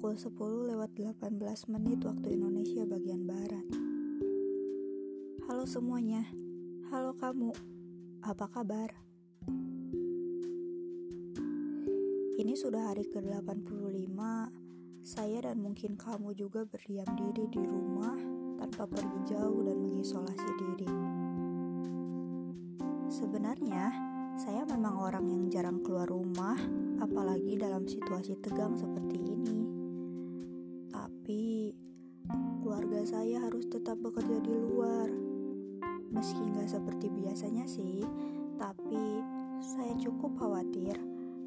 pukul 10 lewat 18 menit waktu Indonesia bagian Barat. Halo semuanya, halo kamu, apa kabar? Ini sudah hari ke-85, saya dan mungkin kamu juga berdiam diri di rumah tanpa pergi jauh dan mengisolasi diri. Sebenarnya, saya memang orang yang jarang keluar rumah, apalagi dalam situasi tegang seperti ini. Saya harus tetap bekerja di luar. Meski nggak seperti biasanya sih, tapi saya cukup khawatir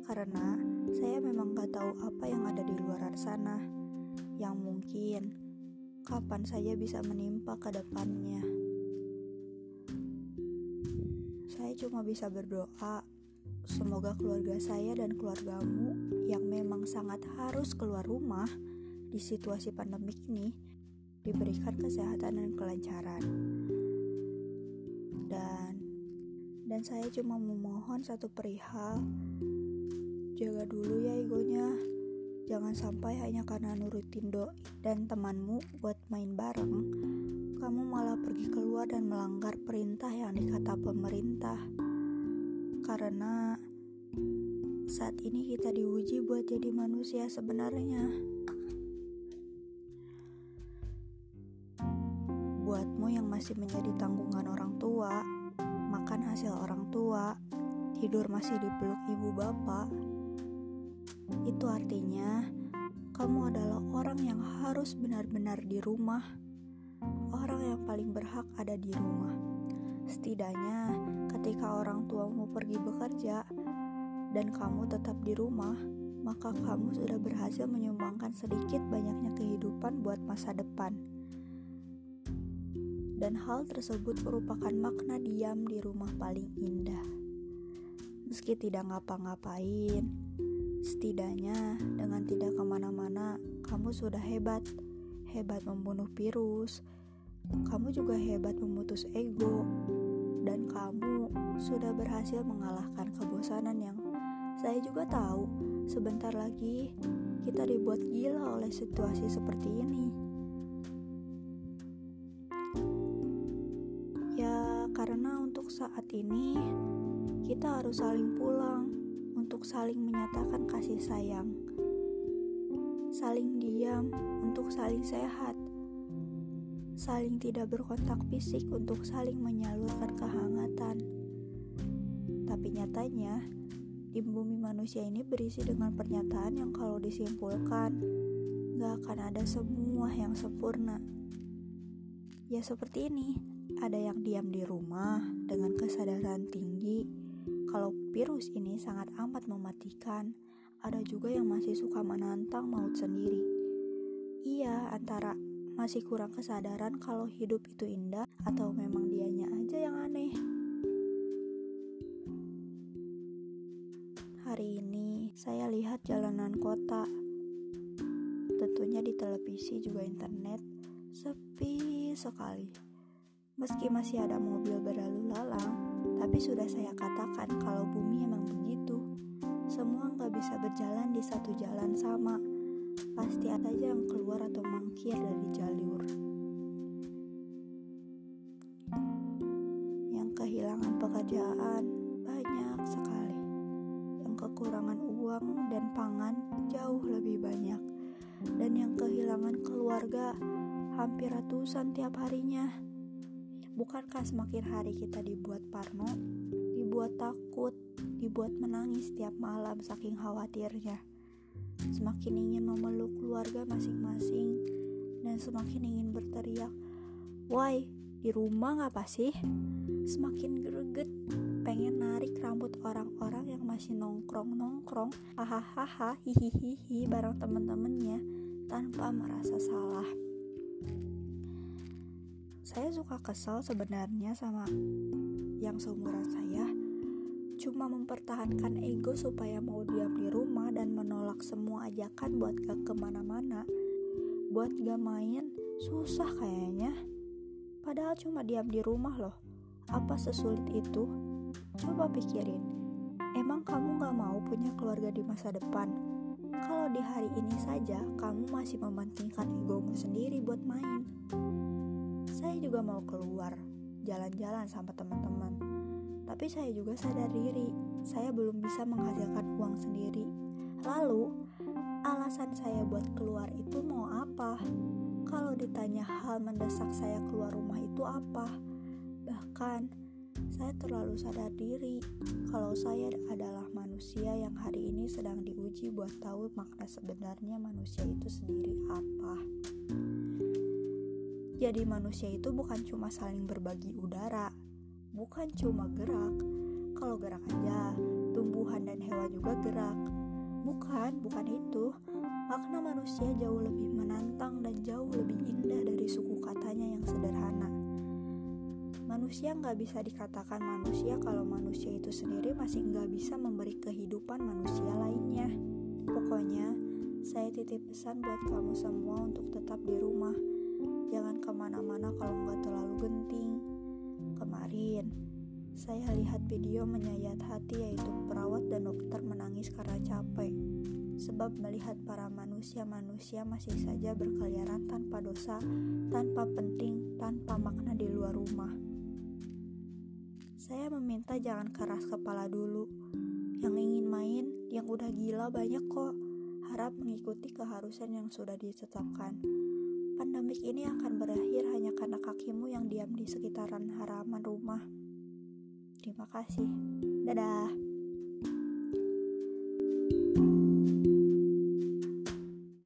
karena saya memang nggak tahu apa yang ada di luar sana, yang mungkin kapan saya bisa menimpa ke depannya. Saya cuma bisa berdoa semoga keluarga saya dan keluargamu yang memang sangat harus keluar rumah di situasi pandemik ini diberikan kesehatan dan kelancaran. Dan dan saya cuma memohon satu perihal. Jaga dulu ya egonya. Jangan sampai hanya karena nurutin doi dan temanmu buat main bareng kamu malah pergi keluar dan melanggar perintah yang dikata pemerintah. Karena saat ini kita diuji buat jadi manusia sebenarnya buatmu yang masih menjadi tanggungan orang tua makan hasil orang tua tidur masih dipeluk ibu bapak itu artinya kamu adalah orang yang harus benar-benar di rumah, orang yang paling berhak ada di rumah. Setidaknya, ketika orang tuamu pergi bekerja dan kamu tetap di rumah, maka kamu sudah berhasil menyumbangkan sedikit banyaknya kehidupan buat masa depan. Dan hal tersebut merupakan makna diam di rumah paling indah. Meski tidak ngapa-ngapain, Setidaknya dengan tidak ke mana-mana, kamu sudah hebat. Hebat membunuh virus. Kamu juga hebat memutus ego. Dan kamu sudah berhasil mengalahkan kebosanan yang saya juga tahu sebentar lagi kita dibuat gila oleh situasi seperti ini. Karena untuk saat ini kita harus saling pulang untuk saling menyatakan kasih sayang, saling diam untuk saling sehat, saling tidak berkontak fisik untuk saling menyalurkan kehangatan. Tapi nyatanya, di bumi manusia ini berisi dengan pernyataan yang kalau disimpulkan, gak akan ada semua yang sempurna. Ya seperti ini, ada yang diam di rumah dengan kesadaran tinggi, kalau virus ini sangat amat mematikan, ada juga yang masih suka menantang maut sendiri. Iya, antara masih kurang kesadaran kalau hidup itu indah atau memang dianya aja yang aneh. Hari ini saya lihat jalanan kota. Tentunya di televisi juga internet sepi sekali. Meski masih ada mobil berlalu lalang, tapi sudah saya katakan kalau bumi emang begitu. Semua nggak bisa berjalan di satu jalan sama. Pasti ada aja yang keluar atau mangkir dari jalur. Yang kehilangan pekerjaan banyak sekali. Yang kekurangan uang dan pangan jauh lebih banyak. Dan yang kehilangan keluarga hampir ratusan tiap harinya. Bukankah semakin hari kita dibuat parno, dibuat takut, dibuat menangis setiap malam saking khawatirnya? Semakin ingin memeluk keluarga masing-masing dan semakin ingin berteriak, "Woi, di rumah ngapa sih?" Semakin greget pengen narik rambut orang-orang yang masih nongkrong-nongkrong, hahaha, hihihihi bareng temen-temennya tanpa merasa salah saya suka kesal sebenarnya sama yang seumuran saya. Cuma mempertahankan ego supaya mau diam di rumah dan menolak semua ajakan buat gak ke mana-mana. Buat gak main susah kayaknya. Padahal cuma diam di rumah loh. Apa sesulit itu? Coba pikirin emang kamu gak mau punya keluarga di masa depan? Kalau di hari ini saja kamu masih mementingkan egomu sendiri buat main. Saya juga mau keluar, jalan-jalan sama teman-teman. Tapi saya juga sadar diri, saya belum bisa menghasilkan uang sendiri. Lalu, alasan saya buat keluar itu mau apa? Kalau ditanya hal mendesak saya keluar rumah itu apa? Bahkan, saya terlalu sadar diri kalau saya adalah manusia yang hari ini sedang diuji buat tahu makna sebenarnya manusia itu sendiri apa. Jadi manusia itu bukan cuma saling berbagi udara, bukan cuma gerak. Kalau gerak aja, tumbuhan dan hewan juga gerak. Bukan, bukan itu. Makna manusia jauh lebih menantang dan jauh lebih indah dari suku katanya yang sederhana Manusia nggak bisa dikatakan manusia kalau manusia itu sendiri masih nggak bisa memberi kehidupan manusia lainnya. Pokoknya, saya titip pesan buat kamu semua untuk tetap di rumah. Jangan ke mana-mana kalau nggak terlalu genting. Kemarin, saya lihat video menyayat hati yaitu perawat dan dokter menangis karena capek. Sebab melihat para manusia-manusia masih saja berkeliaran tanpa dosa, tanpa penting, tanpa makna di luar rumah. Saya meminta jangan keras kepala dulu. Yang ingin main, yang udah gila banyak kok. Harap mengikuti keharusan yang sudah ditetapkan. Ini akan berakhir hanya karena kakimu yang diam di sekitaran halaman rumah. Terima kasih. Dadah.